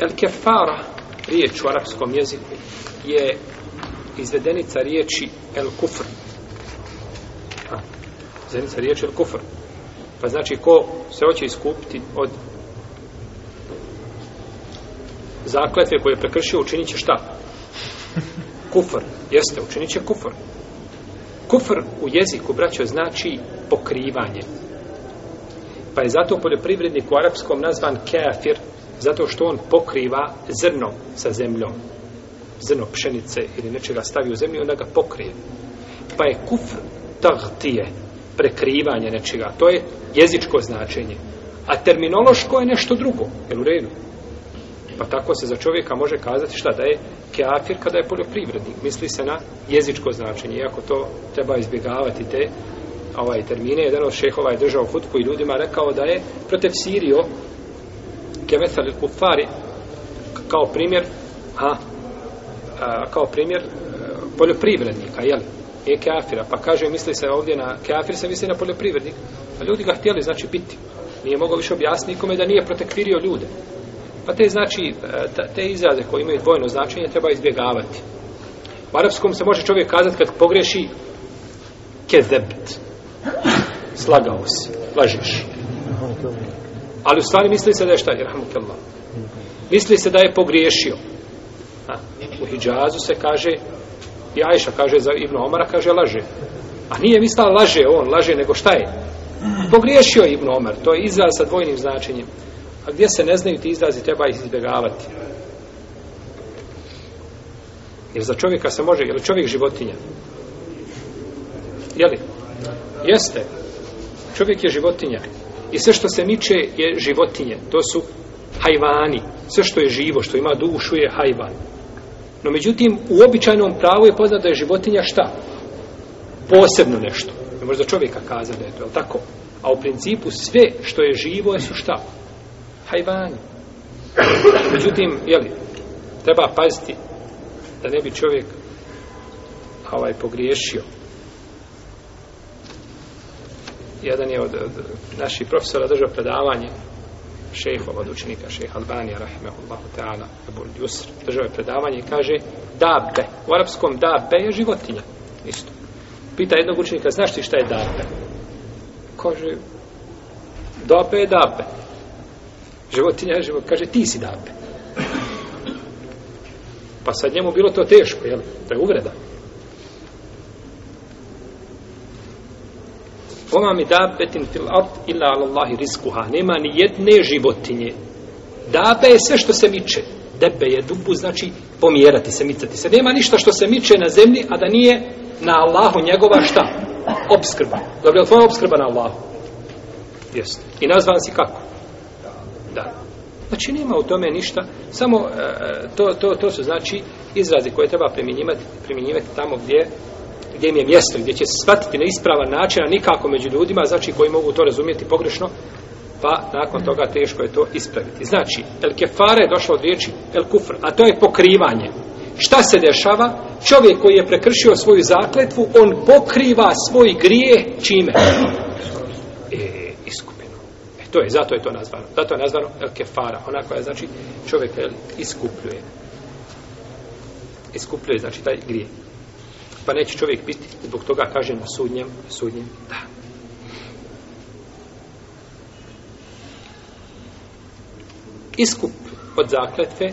El kefara, riječ u arapskom jeziku, je izvedenica riječi el kufr. izvedenica riječi el kufr. Pa znači ko se hoće iskupiti od zakletve koje je prekršio, učinit će šta? Kufr. Jeste, učinit će kufr. Kufr u jeziku, braćo, znači pokrivanje. Pa je zato poljoprivrednik u arapskom nazvan kafir, zato što on pokriva zrno sa zemljom. Zrno pšenice ili nečega stavi u zemlju i onda ga pokrije. Pa je kuf tahtije, prekrivanje nečega. To je jezičko značenje. A terminološko je nešto drugo. Jel u redu? Pa tako se za čovjeka može kazati šta da je keafir kada je poljoprivrednik. Misli se na jezičko značenje. Iako to treba izbjegavati te ovaj termine. Jedan od šehova je držao hutku i ljudima rekao da je protiv sirio kemesal il kufari kao primjer a, kao primjer e, poljoprivrednika, jel? je kafira, pa kaže, misli se ovdje na kafir, se misli na poljoprivrednik. A pa ljudi ga htjeli, znači, biti. Nije mogao više objasniti nikome da nije protekvirio ljude. Pa te, znači, e, te izraze koje imaju dvojno značenje treba izbjegavati. U arapskom se može čovjek kazati kad pogreši kezebt. Slagao si, lažeš. Ali u stvari misli se da je šta, irhamukallah. Misli se da je pogriješio. A, u Hidžazu se kaže, i Ajša kaže za Ibn Omara, kaže laže. A nije mislila laže on, laže, nego šta je? Pogriješio je Ibn Omar, to je izraz sa dvojnim značenjem. A gdje se ne znaju ti izrazi, treba ih izbjegavati. Jer za čovjeka se može, je li čovjek životinja? Je li? Jeste. Čovjek je životinja. I sve što se miče je životinje. To su hajvani. Sve što je živo, što ima dušu je hajvan. No međutim, u običajnom pravu je poznato da je životinja šta? Posebno nešto. Ne možda čovjeka kaza da je to, je tako? A u principu sve što je živo je su šta? Hajvani. Međutim, jeli, treba paziti da ne bi čovjek ovaj, pogriješio jedan je od, naših profesora držao predavanje šehova, od učenika šeha Albanija, rahimehullahu ta'ala, Abu Yusr, držao je predavanje i kaže dabe. U arapskom dabe je životinja. Isto. Pita jednog učenika, znaš ti šta je dabe? Kaže, dabe je dabe. Životinja je život Kaže, ti si dabe. Pa sad njemu bilo to teško, jel? To je uvreda. Oma mi dabetin fil art illa Nema ni jedne životinje. Dabe je sve što se miče. Debe je dubu, znači pomjerati se, micati se. Nema ništa što se miče na zemlji, a da nije na Allahu njegova šta? Obskrba. Dobro, je tvoja obskrba na Allahu? Jeste. I nazvan si kako? Da. Znači nema u tome ništa, samo e, e, to, su znači izrazi koje treba primjenjivati tamo gdje gdje im je mjesto gdje će se shvatiti na ispravan način, a nikako među ljudima, znači koji mogu to razumjeti pogrešno, pa nakon toga teško je to ispraviti. Znači, el kefare je došlo od riječi el kufr, a to je pokrivanje. Šta se dešava? Čovjek koji je prekršio svoju zakletvu, on pokriva svoj grije čime? E, iskupeno. E, to je, zato je to nazvano. Zato je nazvano el kefara, ona koja znači čovjek iskupljuje. Iskupljuje, znači taj grije pa neće čovjek biti zbog toga kažem na sudnjem, sudnjem da. Iskup od zakletve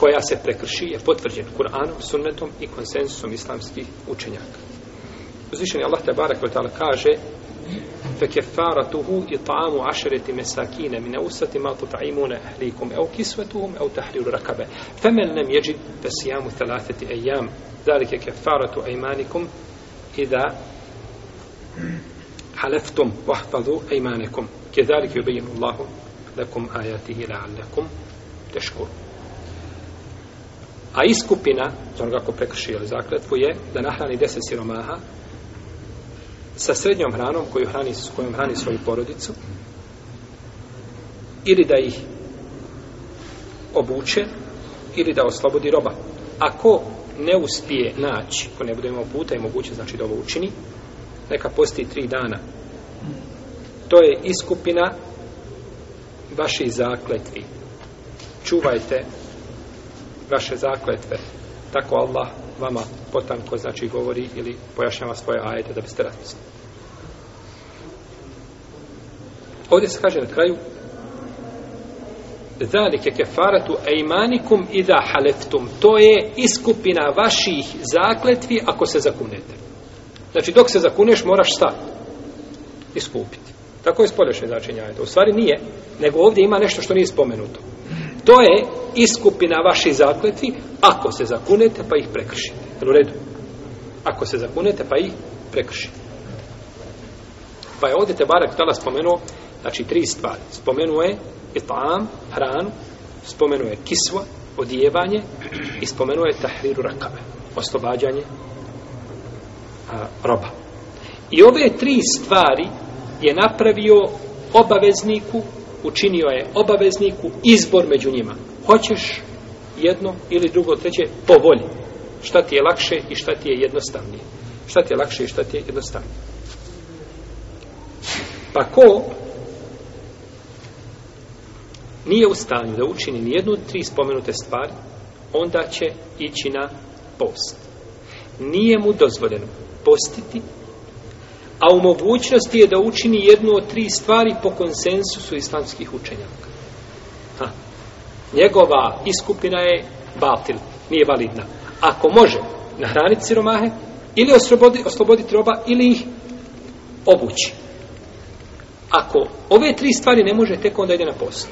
koja se prekrši je potvrđen Kur'anom, sunnetom i konsensusom islamskih učenjaka. je Allah te barak kaže فكفارته إطعام عشرة مساكين من أوسة ما تطعمون أهليكم أو كسوتهم أو تحرير رقبة فمن لم يجد فصيام ثلاثة أيام ذلك كفارة أيمانكم إذا حلفتم واحفظوا أيمانكم كذلك يبين الله لكم آياته لعلكم تشكرون A iskupina, za onoga ko prekrši zakletvu je da nahrani deset siromaha sa srednjom hranom koju hrani, s kojom hrani svoju porodicu ili da ih obuče ili da oslobodi roba. Ako ne uspije naći, ko ne bude imao puta i moguće znači da ovo učini, neka posti tri dana. To je iskupina vaših zakletvi. Čuvajte vaše zakletve. Tako Allah vama potanko znači govori ili pojašnjava svoje ajete da biste razmislili. Ovdje se kaže na kraju Zalike kefaratu eimanikum da haleftum. To je iskupina vaših zakletvi ako se zakunete. Znači dok se zakuneš moraš sta Iskupiti. Tako je spolješnje značenje ajeta. U stvari nije, nego ovdje ima nešto što nije spomenuto. To je na vaši zakleti ako se zakunete pa ih prekršite. Jel u redu? Ako se zakunete pa ih prekršite. Pa je ovdje Barak Tala spomenuo znači tri stvari. Spomenuo je etam, hranu, spomenuo je kisva, odijevanje i spomenuo je tahriru rakave, oslobađanje a, roba. I ove tri stvari je napravio obavezniku učinio je obavezniku izbor među njima. Hoćeš jedno ili drugo, treće, po volji. Šta ti je lakše i šta ti je jednostavnije. Šta ti je lakše i šta ti je jednostavnije. Pa ko nije u stanju da učini ni jednu tri spomenute stvari, onda će ići na post. Nije mu dozvoljeno postiti a u mogućnosti je da učini jednu od tri stvari po konsensusu islamskih učenjaka. Njegova iskupina je batil, nije validna. Ako može nahraniti siromahe, ili osloboditi roba, ili ih obući. Ako ove tri stvari ne može, tek onda ide na post.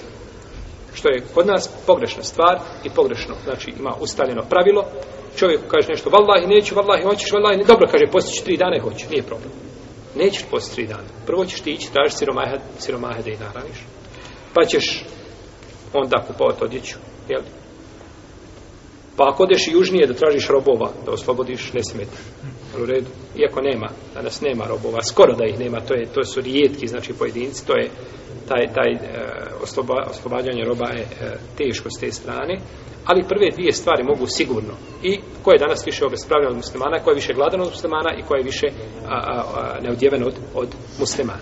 Što je kod nas pogrešna stvar i pogrešno. Znači ima ustaljeno pravilo. čovjek kaže nešto, vallahi neću, vallahi hoćeš, vallahi ne. Dobro, kaže, postići tri dana i hoću, nije problem. Nećeš posti tri dana. Prvo ćeš ti ići tražiš siromahe, siromahe da ih Pa ćeš onda kupovati odjeću. Jel? Pa ako odeš južnije da tražiš robova, da oslobodiš, ne smeta u redu? Iako nema, danas nema robova, skoro da ih nema, to, je, to su rijetki, znači pojedinci, to je taj, taj e, oslobađanje roba je e, teško s te strane, ali prve dvije stvari mogu sigurno. I ko je danas više obespravljen od muslimana, ko je više gladan od muslimana i ko je više a, neodjeven od, od muslimana.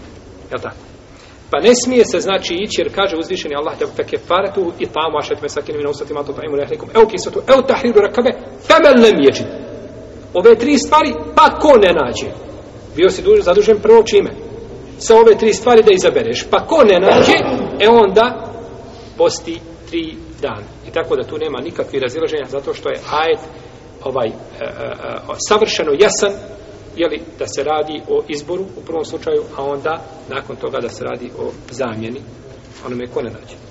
li tako? Pa ne smije se znači ići jer kaže uzvišeni Allah da fe kefaretu i tamo ašet mesakin na usatima to imu lehlikum evo kisatu evo tahriru rakabe ječit. Ove tri stvari, pa ko ne nađe? Bio si dužan, zadužen prvo čime? Sa ove tri stvari da izabereš. Pa ko ne nađe, e onda posti tri dana. I tako da tu nema nikakvih razilaženja zato što je ajet ovaj, e, e, e savršeno jasan jeli, da se radi o izboru u prvom slučaju, a onda nakon toga da se radi o zamjeni onome ko ne nađe.